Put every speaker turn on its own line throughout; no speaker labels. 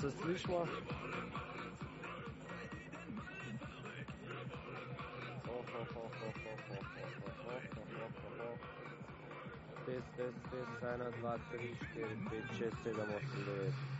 Sesliş var. Test, test, test. Sen az vattı
hiç bir
çeste zamasında verir.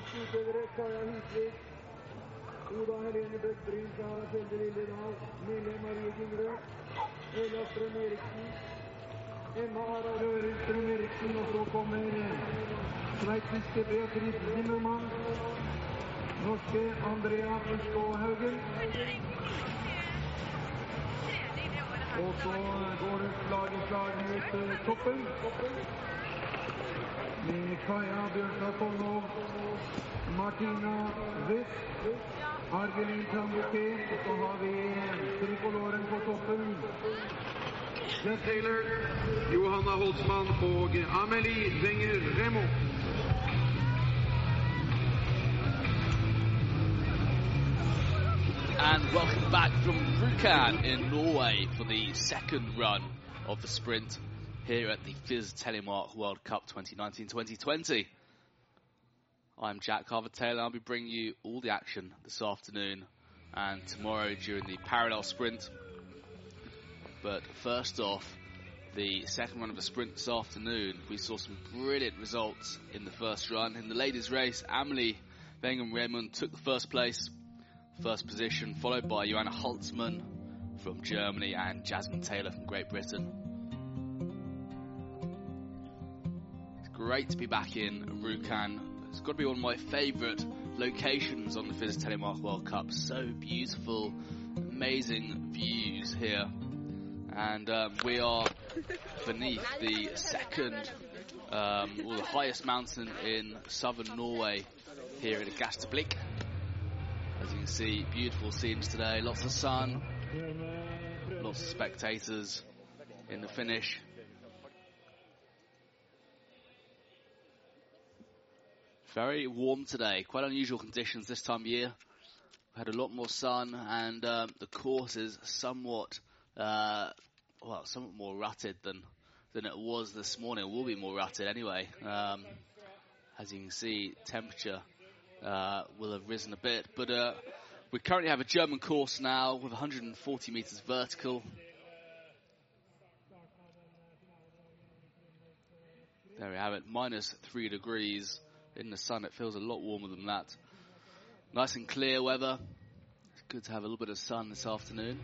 Norske utøvere Kaja Husvik, Oda Helene Bøck Bryn, Sara Telde Lilledal, Mille Marie Gingrød, Ella Strøm Eriksen, Emma Harald Øren Strøm Eriksen, og så kommer sveitsiske Beatrice Zimmermann, norske Andrea Skåhaugen. Og så går det slag i slag mot eh, toppen. Bjørnstad Martina Argelin Tan-Bouquet, og så har vi på toppen. Jeff Taylor, Johanna Holzmann og Amelie Wenger Reymond.
And welcome back from Rjukan in Norway for the second run of the sprint here at the FIS Telemark World Cup 2019-2020. I'm Jack Carver-Taylor. I'll be bringing you all the action this afternoon and tomorrow during the parallel sprint. But first off, the second run of the sprint this afternoon, we saw some brilliant results in the first run. In the ladies' race, Amelie Wenger Reymond took the first place, first position, followed by Joanna Holzmann from Germany and Jasmin Taylor from Great Britain. Great to be back in Rjukan. It's got to be one of my favourite locations on the FIS Telemark World Cup. So beautiful, amazing views here. And um, we are beneath the second, um, or the highest mountain in southern Norway here at Gaustablikk. As you can see, beautiful scenes today, lots of sun, lots of spectators in the finish. Very warm today, quite unusual conditions this time of year. We had a lot more sun and um, the course is somewhat, uh, well, somewhat more rutted than than it was this morning. It will be more rutted anyway. Um, as you can see, temperature uh, will have risen a bit, but uh, we currently have a German course now with 140 meters vertical. There we have it, minus three degrees in the sun. It feels a lot warmer than that. Nice and clear weather. It's good to have a little bit of sun this afternoon.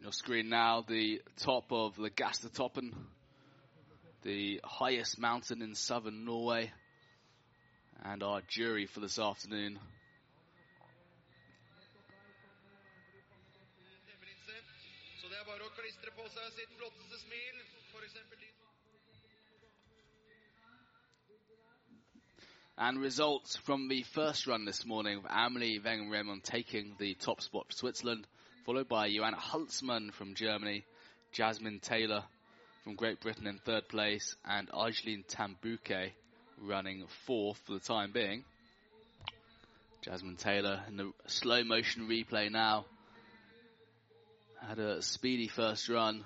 Your screen now, the top of the Gaustatoppen, the highest mountain in southern Norway, and our jury for this afternoon.
Klistre på seg sitt flotteste smil, de
And results from the first run this morning with Amelie taking the top spot for Switzerland, followed by Joanna Holzmann from Germany, Jasmin Taylor from Great Britain in third place, and Argeline Tan-Bouquet running fourth for the time being. Jasmin Taylor in the slow motion replay now. Had a speedy first run.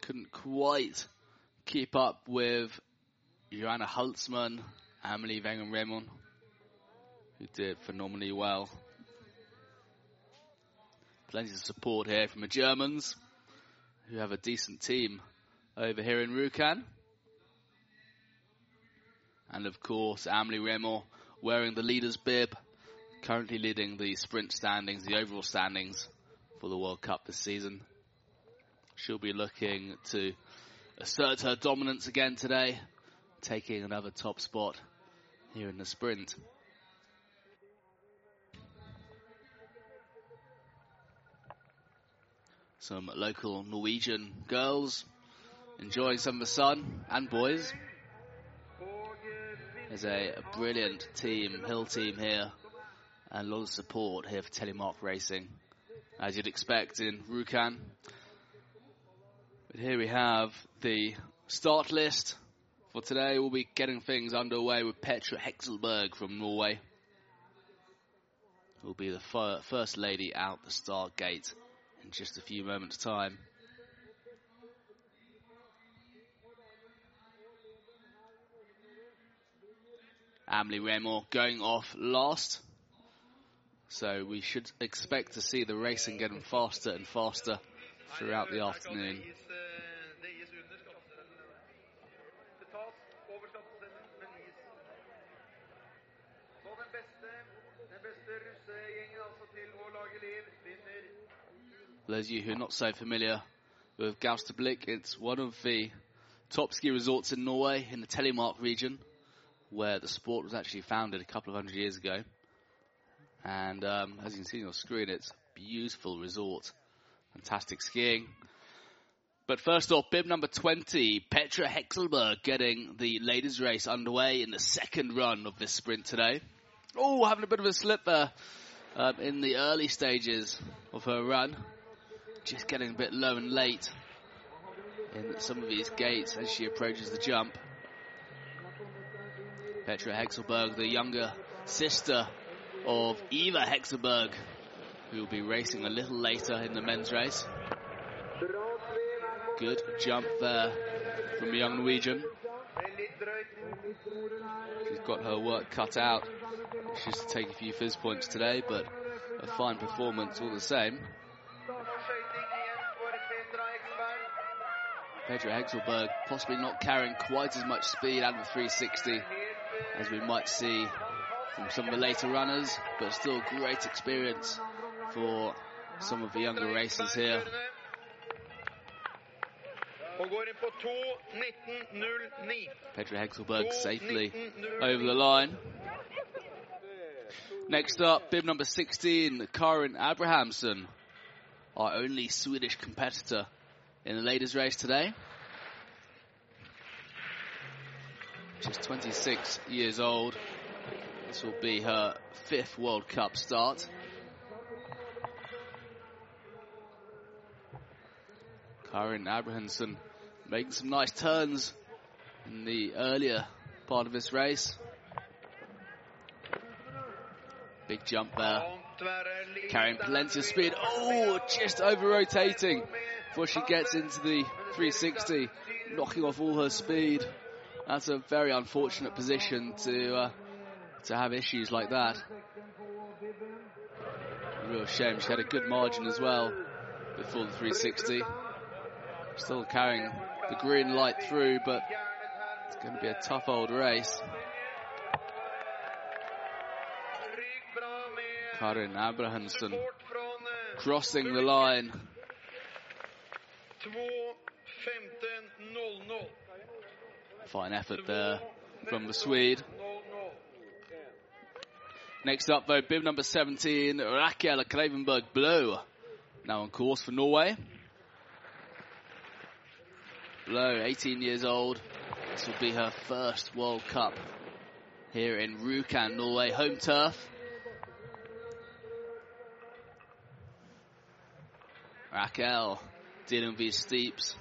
Couldn't quite keep up with Joanna Holzmann Amelie Wenger Reymond, who did phenomenally well. Plenty of support here from the Germans, who have a decent team over here in Rjukan. And of course, Amelie Reymond wearing the leader's bib, currently leading the sprint standings, the overall standings for the World Cup this season. She'll be looking to assert her dominance again today, taking another top spot here in the sprint. Some local Norwegian girls enjoying some of the sun and boys. There's a, a brilliant team, hill team here, and a lot of support here for Telemark Racing, as you'd expect in Rjukan. But here we have the start list for today. We'll be getting things underway with Petra Hexelberg from Norway, who'll be the fir- first lady out the start gate in just a few moments' time. Amelie Reymond going off last. So we should expect to see the racing getting faster and faster throughout the afternoon. Those of you who are not so familiar with Gaustablikk, it's one of the top ski resorts in Norway in the Telemark region, where the sport was actually founded a couple of hundred years ago. And um, as you can see on your screen, it's a beautiful resort, fantastic skiing. But first off, bib number 20, Petra Hexelberg getting the ladies race underway in the second run of this sprint today. Oh, having a bit of a slip there um, in the early stages of her run. Just getting a bit low and late in some of these gates as she approaches the jump. Petra Hexelberg, the younger sister of Eva Hexelberg, who will be racing a little later in the men's race. Good jump there from the young Norwegian. She's got her work cut out. She's to take a few FIS points today, but a fine performance all the same.
Petra
Hexelberg possibly not carrying quite as much speed out of the 360 as we might see from some of the later runners, but still great experience for some of the younger racers here.
Og går inn på 2.19,09.
Petra Hexelberg safely oh over the line. Next up, bib number 16, Karin Abrahamson, our only Swedish competitor in the ladies' race today. She's 26 years old. This will be her fifth World Cup start. Karin Abrahamson making some nice turns in the earlier part of this race. Big jump there. Carrying plenty of speed. Oh, just over rotating before she gets into the 360, knocking off all her speed. That's a very unfortunate position to uh, to have issues like that. Real shame. She had a good margin as well before the 360. Still carrying the green light through, but it's going to be a tough old race. Karin Abrahamson crossing the line. Fine effort there from the Swede. Next up, though, bib number 17, Rakel Kravenberg Blue. Now on course for Norway. Blue, 18 years old. This will be her first World Cup here in Rjukan, Norway, home turf. Raquel dealing with these steeps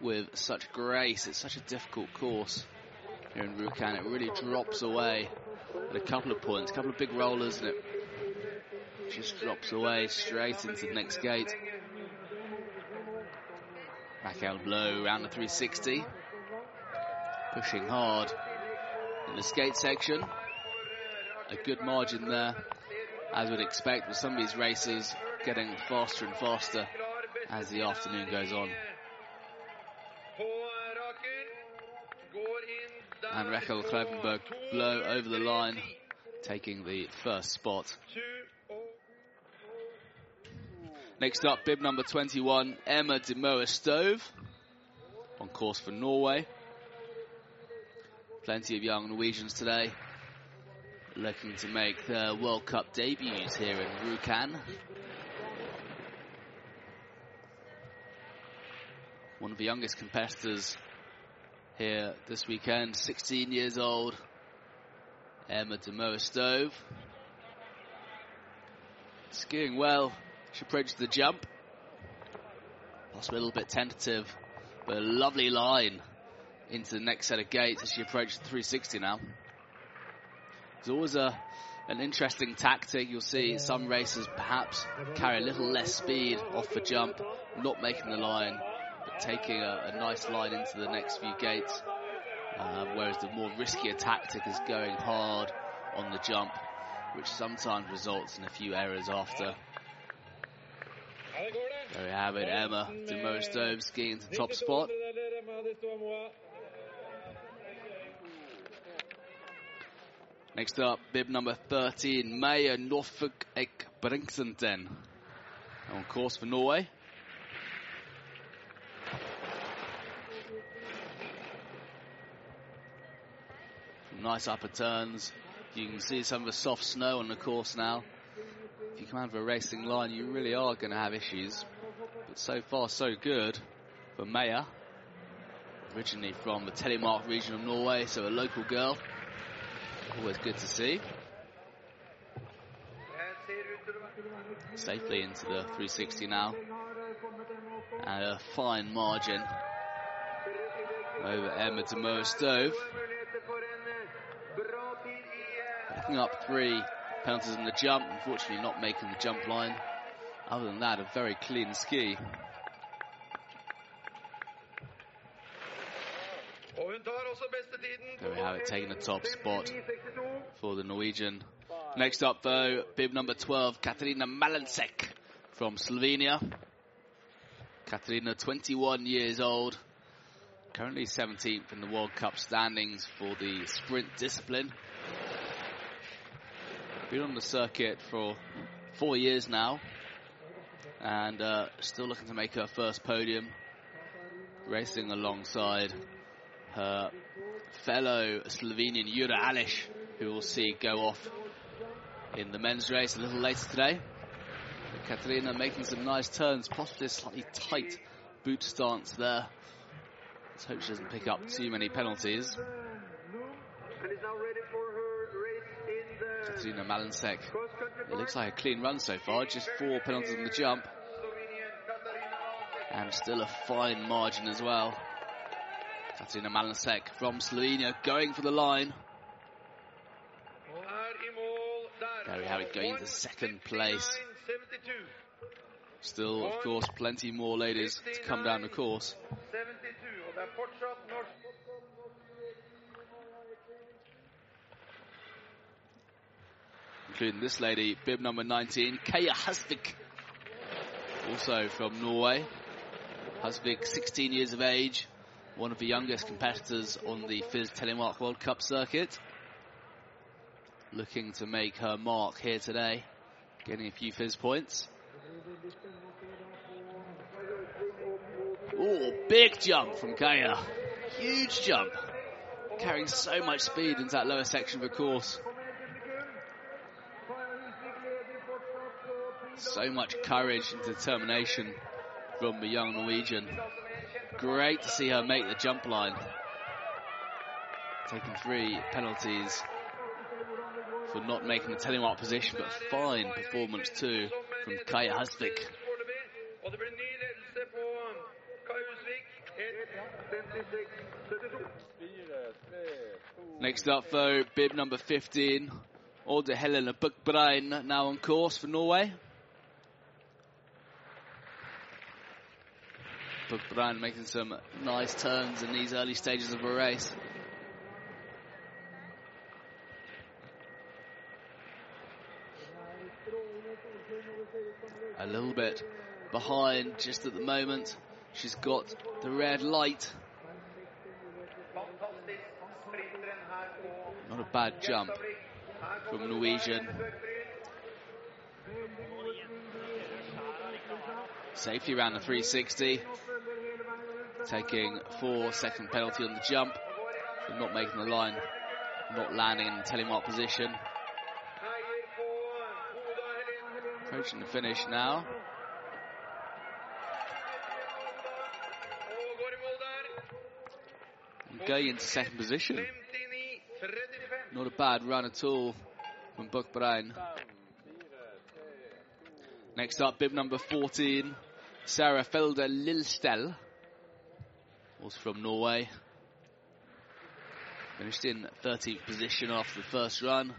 with such grace. It's such a difficult course here in Rjukan. It really drops away at a couple of points, a couple of big rollers, and it just drops away straight into the next gate. Back out Blow round the 360. Pushing hard in the skate section. A good margin there, as we'd expect with some of these racers getting faster and faster as the afternoon goes on. And Raquel Klavenberg blow over the line, taking the first spot. Next up, bib number 21, Emma de Moa Stove, on course for Norway. Plenty of young Norwegians today looking to make their World Cup debuts here in Rjukan. One of the youngest competitors here this weekend, 16 years old, Emma de Moa Stove. Skiing well, she approaches the jump. Possibly a little bit tentative, but a lovely line into the next set of gates as she approaches the 360 now. There's always a an interesting tactic. You'll see some racers perhaps carry a little less speed off the jump, not making the line, taking a, a nice line into the next few gates. Uh, whereas the more riskier tactic is going hard on the jump, which sometimes results in a few errors after. There we have it, Emma de Moa skiing into top spot. Next up, bib number 13, Maya Norfolk Ek Bringsenten. On course for Norway. Nice upper turns. You can see some of the soft snow on the course now. If you come out of a racing line, you really are going to have issues. But so far, so good for Maya. Originally from the Telemark region of Norway, so a local girl. Always good to see. Safely into the 360 now. And a fine margin over Emma de Moa Stove. Picking up three penalties in the jump. Unfortunately, not making the jump line. Other than that, a very clean ski. There we have it, taking the top spot for the Norwegian. Next up, though, bib number 12, Katarina Malansek from Slovenia. Katarina, 21 years old, currently 17th in the World Cup standings for the sprint discipline. Been on the circuit for four years now, and uh, still looking to make her first podium, racing alongside her fellow Slovenian Jura Alish, who we'll see go off in the men's race a little later today. Katarina making some nice turns, possibly a slightly tight boot stance there. Let's hope she doesn't pick up too many penalties. Malansek.
cross-country
It looks like a clean run so far, just four penalties in the jump, and still a fine margin as well. Katarina Malansek from Slovenia going for the line.
I.
There we have it, going to second place. Still, of course, plenty more ladies to come down the course. Including this lady, bib number 19, Kaya Husvik, also from Norway. Husvik, 16 years of age, one of the youngest competitors on the FIS Telemark World Cup circuit. Looking to make her mark here today, getting a few FIS points. Oh, big jump from Kaya. Huge jump. Carrying so much speed into that lower section of the course. So much courage and determination from the young Norwegian. Great to see her make the jump line. Taking three penalties for not making the telemark position, but fine performance too from Kaya
Husvik.
Next up though, bib number 15, Ode Helena Buckbrein now on course for Norway. Buckbrein making some nice turns in these early stages of a race. A little bit behind just at the moment. She's got the red light. Not a bad jump from Norwegian. Safely around the 360. Taking four second penalty on the jump for not making the line, not landing in telemark position. Approaching the finish now. Going into second position. Not a bad run at all from Buck Buckbrein. Next up, bib number 14, Sarah Felder Lilstel, also from Norway. Finished in 13th position after the first run.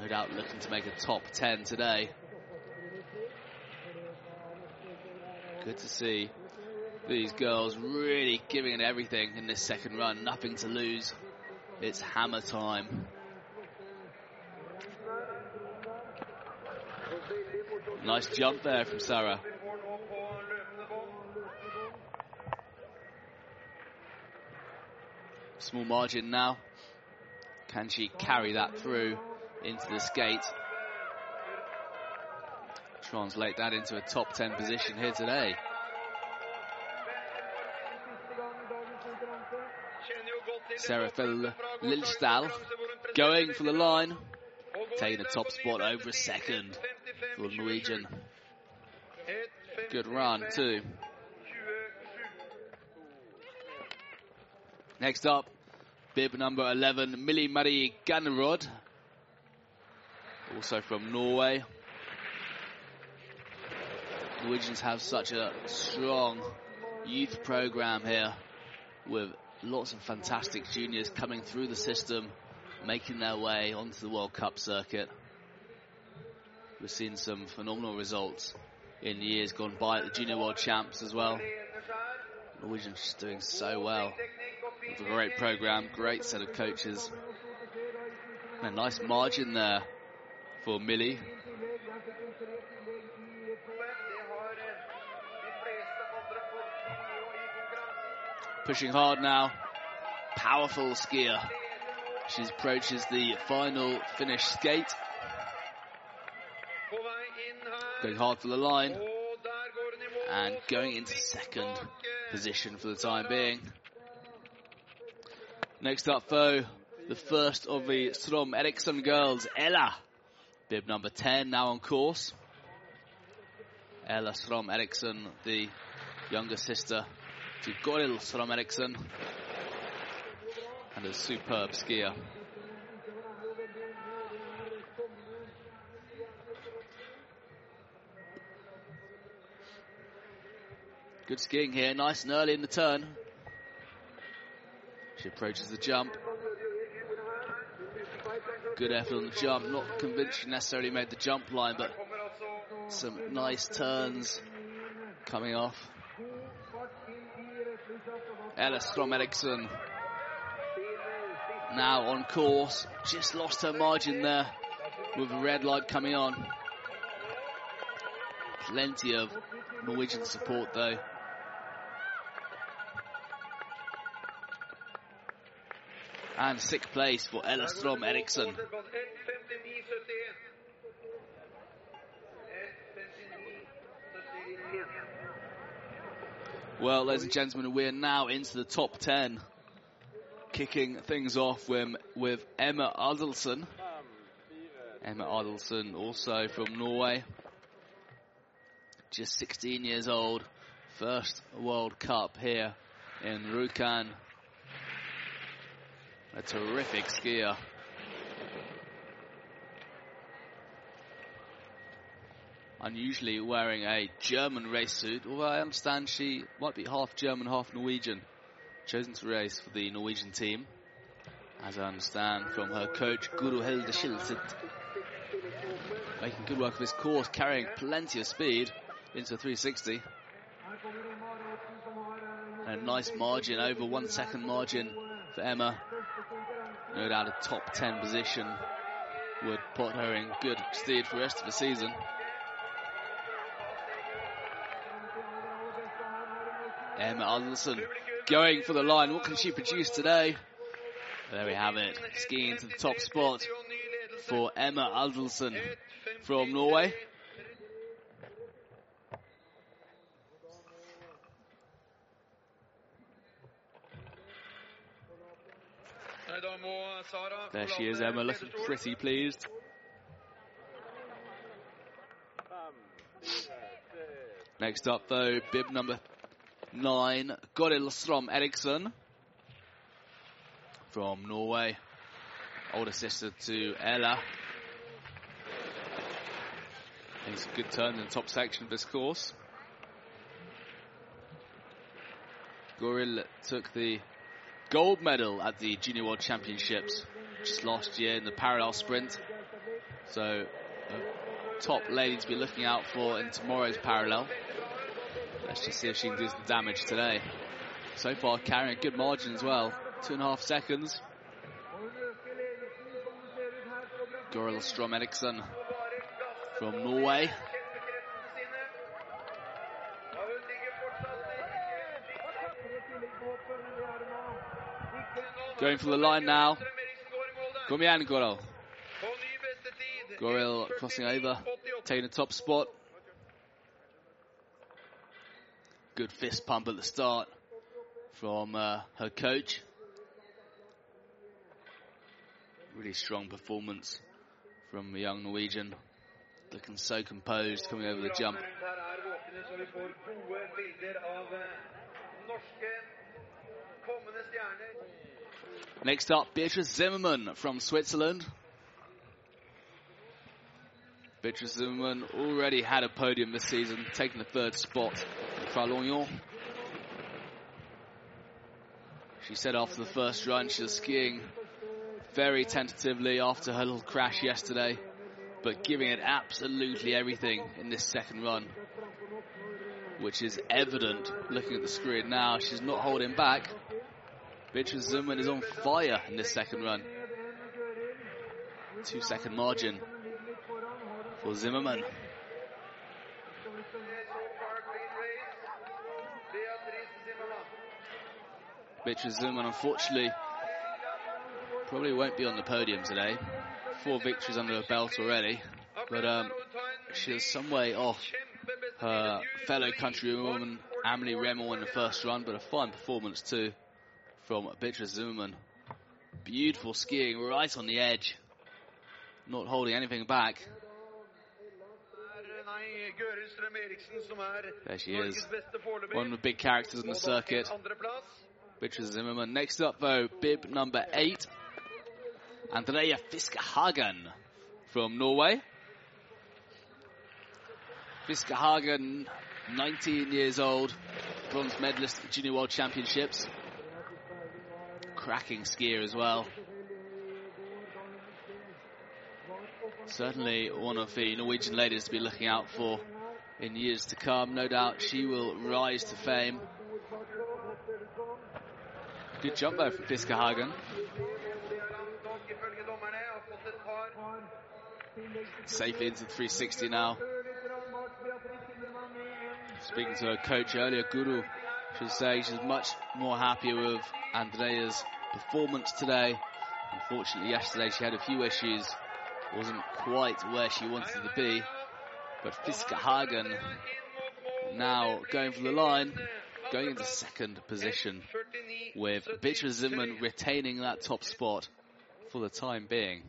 No doubt looking to make a top 10 today. Good to see these girls really giving it everything in this second run. Nothing to lose. It's hammer time. Nice jump there from Sarah. Small margin now. Can she carry that through into the skate? Translate that into a top 10 position here today. Sarah Lilsdal going for the line. Taking the top spot over a second for the Norwegian. Good run too. Next up, bib number 11, Millie Marie Gannerod. Also from Norway. Norwegians have such a strong youth program here with lots of fantastic juniors coming through the system, making their way onto the World Cup circuit. We've seen some phenomenal results in the years gone by at the Junior World Champs as well. Norwegians just doing so well. Great program, great set of coaches. And a nice margin there for Millie. Pushing hard now. Powerful skier. She approaches the final finish skate. Going hard for the line. And going into second position for the time being. Next up, though, the first of the Strom Eriksson girls, Ella. Bib number 10 now on course. Ella Strom Eriksson, the younger sister to Goril Strom Eriksson. And a superb skier. Good skiing here, nice and early in the turn. She approaches the jump. Good effort on the jump. Not convinced she necessarily made the jump line, but some nice turns coming off. Ella Strom Eriksson now on course. Just lost her margin there with a red light coming on. Plenty of Norwegian support though. And sixth place for Ella Strom Eriksson. Well, ladies and gentlemen, we're now into the top 10. Kicking things off with, with Emma Adelson. Emma Adelson, also from Norway. Just 16 years old. First World Cup here in Rjukan. A terrific skier. Unusually wearing a German race suit, although I understand she might be half German, half Norwegian. Chosen to race for the Norwegian team, as I understand from her coach Guru Hilde Schilsit. Making good work of this course, carrying plenty of speed into 360. And a nice margin, over one second margin for Emma. No doubt a top 10 position would put her in good stead for the rest of the season. Emma Adelson going for the line. What can she produce today? There we have it. Skiing to the top spot for Emma Adelson from Norway. There she is, Emma, looking pretty pleased. Next up, though, bib number nine, Goril Strom Eriksson from Norway. Older sister to Ella. Makes a good turn in the top section of this course. Goril took the gold medal at the Junior World Championships just last year in the parallel sprint. So, top lady to be looking out for in tomorrow's parallel. Let's just see if she can do some damage today. So far, carrying a good margin as well. Two and a half seconds. Goril Strom Eriksson from Norway. Going for the line now. Kom igjen, Goril. Crossing over, taking the top spot. Good fist pump at the start from uh, her coach. Really strong performance from the young Norwegian. Looking so composed coming over the jump.
Norske kommende stjerner.
Next up, Beatrice Zimmerman from Switzerland. Beatrice Zimmerman already had a podium this season, taking the third spot in Pralognan. She said after the first run she was skiing very tentatively after her little crash yesterday, but giving it absolutely everything in this second run, which is evident looking at the screen now. She's not holding back. Beatrice Zimmerman is on fire in this second run. Two second margin for Zimmerman.
Zimmermann.
Zimmerman, unfortunately, probably won't be on the podium today. Four victories under her belt already, but um, she is some way off her fellow countrywoman Amelie Remmel in the first run, but a fine performance too from Beatrice Zimmerman. Beautiful skiing right on the edge, not holding anything back.
Er, er
There she is. One of the big characters on the circuit. Beatrice Zimmerman. Next up, though, bib number eight, Andrea Fiskehagen from Norway. Fiskehagen, 19 years old, bronze medalist at Junior World Championships. Cracking skier as well. Certainly one of the Norwegian ladies to be looking out for in years to come. No doubt she will rise to fame. Good jump though from Fiskehagen. Safely into 360 now. Speaking to her coach earlier, Guru, she's saying she's much more happier with Andrea's performance today. Unfortunately, yesterday she had a few issues, wasn't quite where she wanted to be. But Fiskehagen now going for the line, going into second position with Beatrice Zimmerman retaining that top spot for the time being.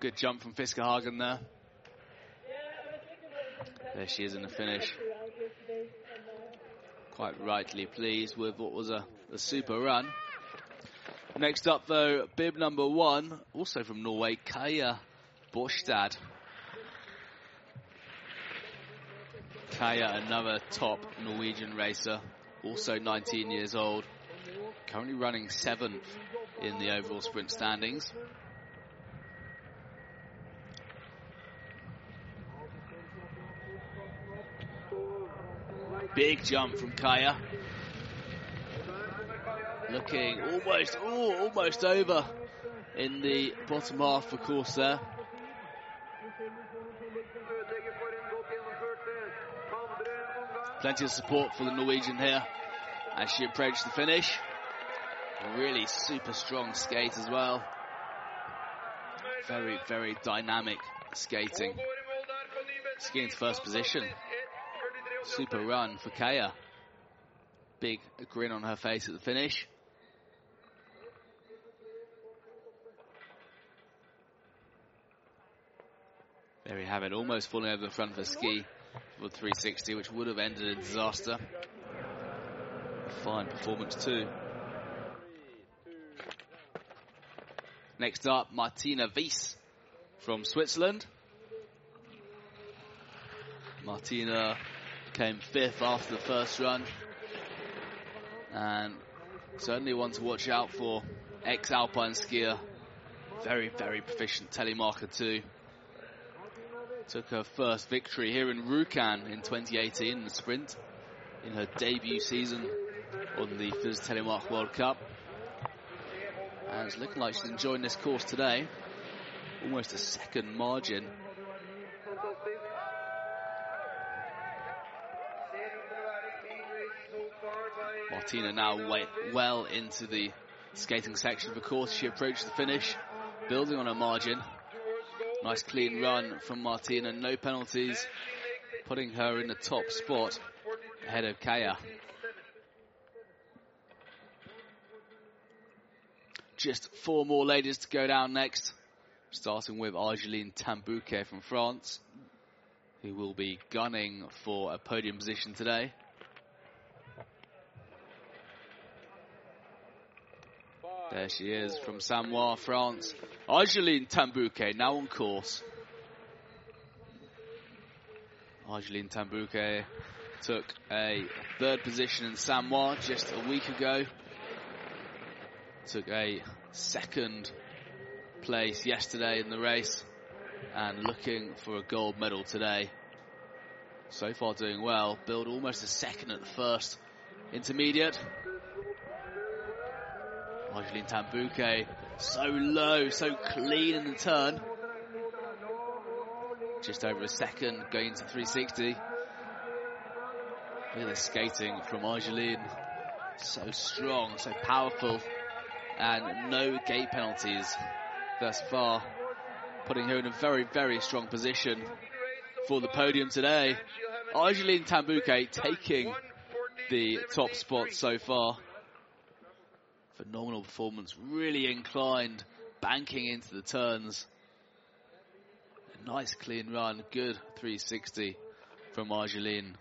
Good jump from Fiskehagen there. There she is in the finish. Quite rightly pleased with what was a, a super run. Next up, though, bib number one, also from Norway, Kaya Borstad. Kaya, another top Norwegian racer, also 19 years old, currently running seventh in the overall sprint standings. Big jump from Kaya. Looking almost, oh, almost over in the bottom half of course there. Plenty of support for the Norwegian here as she approached the finish. Really super strong skate as well. Very, very dynamic skating. Skiing to first position.
1.43,88.
Super run for Kaya. Big grin on her face at the finish. There we have it, almost falling over the front of her ski for 360, which would have ended in disaster. Fine performance too. Next up, Martina Wies from Switzerland. Martina came fifth after the first run. And certainly one to watch out for. Ex Alpine skier. Very, very proficient telemarker too. Took her first victory here in Rjukan in 2018 in the sprint in her debut season on the FIS Telemark World Cup. And it's looking like she's enjoying this course today. Almost a second margin Martina now way, well into the skating section of the course. She approached the finish, building on her margin. Nice clean run from Martina, no penalties, putting her in the top spot ahead of Kaya. Just four more ladies to go down next, starting with Argeline Tan-Bouquet from France, who will be gunning for a podium position today. There she is from Samoa, France. Argeline Tan-Bouquet now on course. Argeline Tan-Bouquet took a third position in Samoa just a week ago. Took a second place yesterday in the race and looking for a gold medal today. So far doing well. Build almost a second at the first intermediate. Argeline Tan-Bouquet so low, so clean in the turn. Just over a second going to 360. Look at the skating from Argeline. So strong, so powerful. And no gate penalties thus far. Putting her in a very, very strong position for the podium today. Argeline Tan-Bouquet taking the top spot so far. Phenomenal performance, really inclined, banking into the turns. A nice clean run, good 360 from Argeline.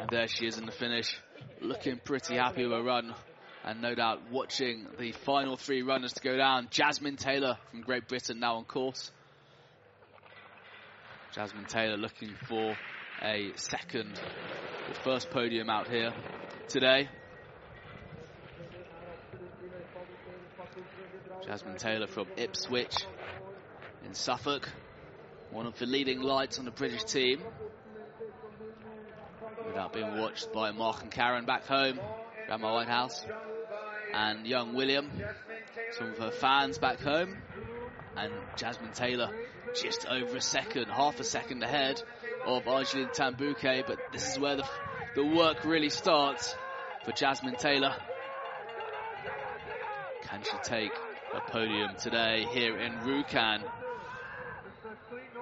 And there she is in the finish, looking pretty happy with her run. And no doubt watching the final three runners to go down. Jasmin Taylor from Great Britain now on course. Jasmin Taylor looking for a second, first podium out here today. Jasmin Taylor from Ipswich in Suffolk, one of the leading lights on the British team. Without being watched by Mark and Karen back home, Grandma Whitehouse, and young William, some of her fans back home, and Jasmin Taylor just over a second, half a second ahead of Argeline Tan-Bouquet, but this is where the, the work really starts for Jasmin Taylor. Can she take a podium today here in Rjukan?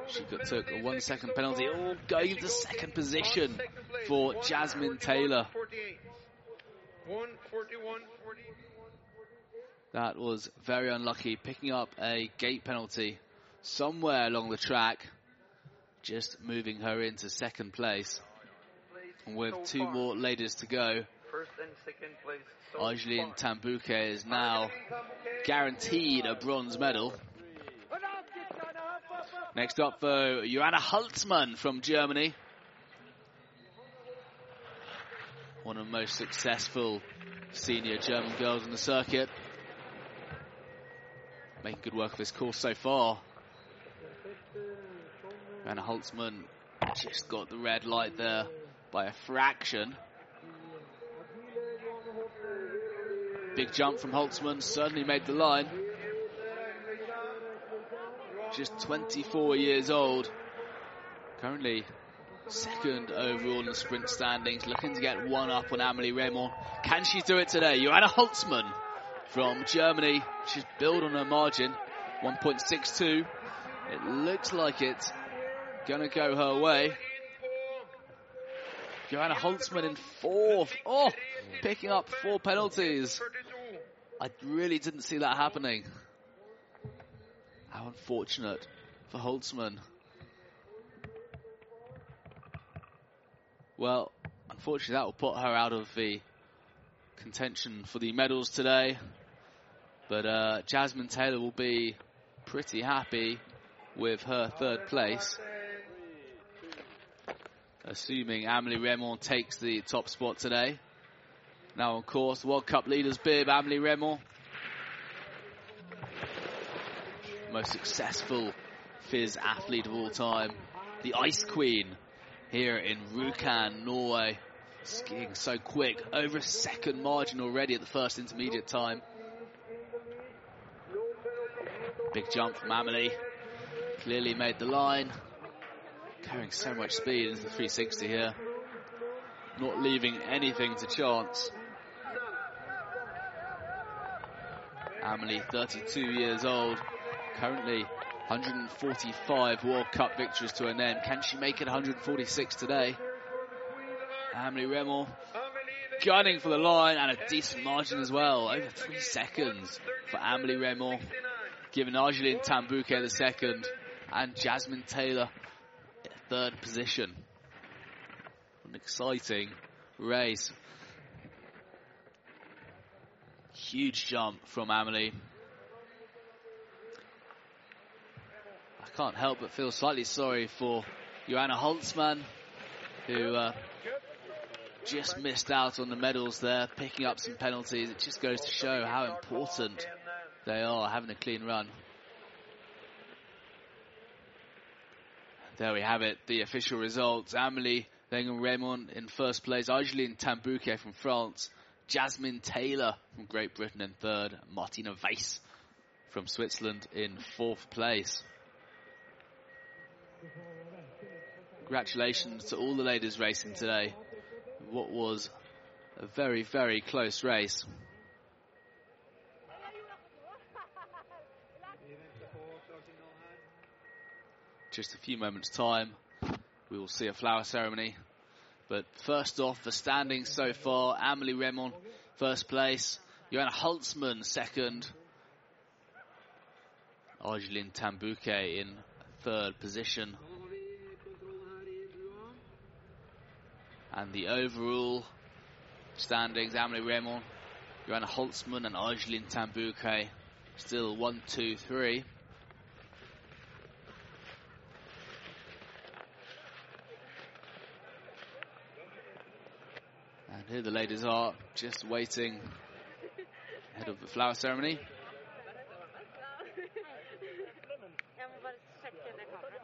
She got, took a one second penalty, all oh, going into second position for Jasmin Taylor. That was very unlucky, picking up a gate penalty somewhere along the track, just moving her into second place. And with two more ladies to go, Argeline Tan-Bouquet is now guaranteed a bronze medal. Next up, though, Joanna Holzmann from Germany. One of the most successful senior German girls in the circuit. Making good work of this course so far. Joanna Holzmann just got the red light there by a fraction. Big jump from Holzmann, certainly made the line. Just 24 years old. Currently second overall in the sprint standings, looking to get one up on Amelie Reymond. Can she do it today? Joanna Holzmann from Germany. She's built on her margin, 1.62. It looks like it's gonna go her way. Joanna Holzmann in fourth. Oh, picking up four penalties. I really didn't see that happening. How unfortunate for Holzmann. Well, unfortunately, that will put her out of the contention for the medals today. But uh, Jasmin Taylor will be pretty happy with her third place. Assuming Amelie Reymond takes the top spot today. Now, of course, World Cup leaders bib, Amelie Reymond. Most successful FIS athlete of all time. The Ice Queen here in Rjukan, Norway. Skiing so quick, over a second margin already at the first intermediate time. Big jump from Amelie. Clearly made the line. Carrying so much speed into the 360 here. not leaving anything to chance. Amelie, 32 years old, currently 145 World Cup victories to her name. Can she make it 146 today? Amelie Reymond gunning for the line and a decent margin as well. Over three seconds for Amelie Reymond, giving Argeline Tan-Bouquet the second and Jasmin Taylor third position. An exciting race. Huge jump from Amelie. I can't help but feel slightly sorry for Johanna Holzmann, who uh, just missed out on the medals there, picking up some penalties. It just goes to show how important they are having a clean run. There we have it, the official results. Amelie Wenger-Reymond in first place, Argeline Tan-Bouquet from France, Jasmin Taylor from Great Britain in third, Martina Weiss from Switzerland in fourth place. Congratulations to all the ladies racing today. What was a very, very close race. Just a few moments time, we will see a flower ceremony. But first off, the standings so far, Amelie Reymond, first place, Johanna Holzmann second, Argeline Tan-Bouquet in third position. And the overall standings, Amelie Reymond, Johanna Holzmann and Argeline Tan-Bouquet still one, two, three. And here the ladies are just waiting ahead of the flower ceremony.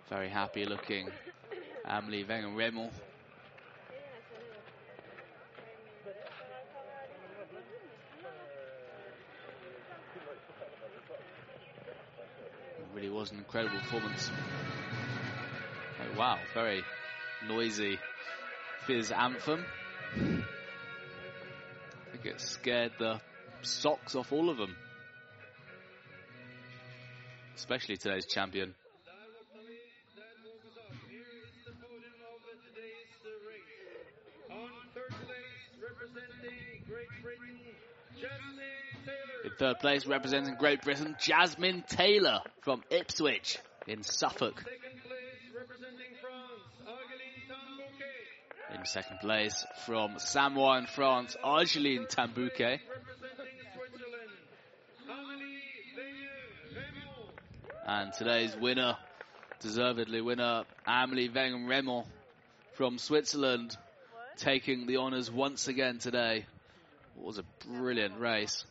Very happy looking Amelie Wenger-Reymond. It really was an incredible performance. Oh, wow, very noisy FIS anthem. It scared the socks off all of them. Especially today's champion. In third place, representing Great Britain, Jasmin Taylor from Ipswich in Suffolk. Second place, from Samoa in France, Argeline Tan-Bouquet. And today's winner, deservedly winner, Amelie Wenger-Reymond from Switzerland, taking the honours once again today. It was a brilliant race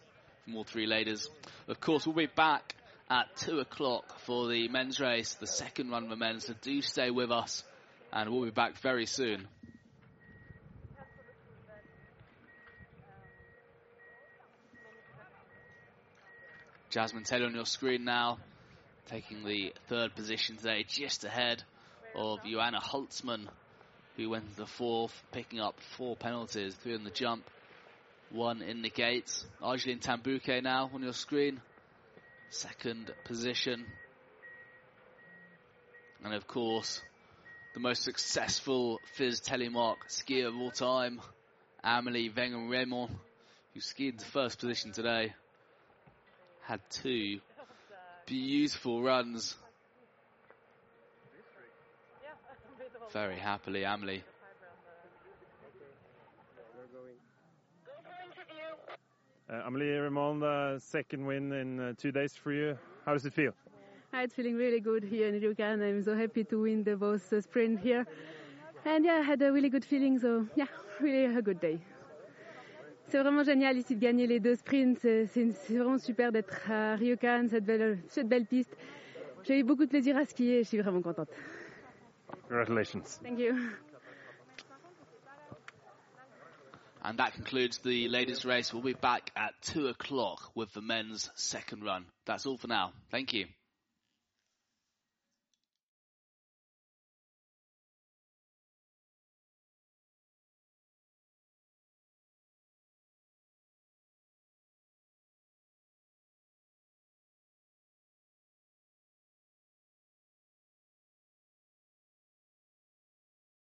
from all three ladies. Of course, we'll be back at 2 o'clock for the men's race, the second run of the men's, so do stay with us and we'll be back very soon. Jasmin Taylor on your screen now, taking the third position today, just ahead of Johanna Holzmann, who went to the fourth, picking up four penalties, three on the jump, one in the gates. Argeline Tan-Bouquet now on your screen, second position. And of course, the most successful FIS Telemark skier of all time, Amelie Wenger-Reymond, who skied the first position today had two beautiful runs. Very happily, Amelie.
Uh, Amelie Reymond, uh, second win in uh, two days for you. How does it feel?
It's feeling really good here in Rjukan. I'm so happy to win the both sprint here. And yeah, I had a really good feeling, so yeah, really a good day. C'est vraiment génial ici de gagner les deux sprints. C'est vraiment super d'être à Ryokan, cette belle, cette belle piste. J'ai eu beaucoup de plaisir à skier et je suis vraiment contente.
Congratulations.
Thank you.
And that concludes the ladies' race. We'll be back at 2 o'clock with the men's second run. That's all for now. Thank you.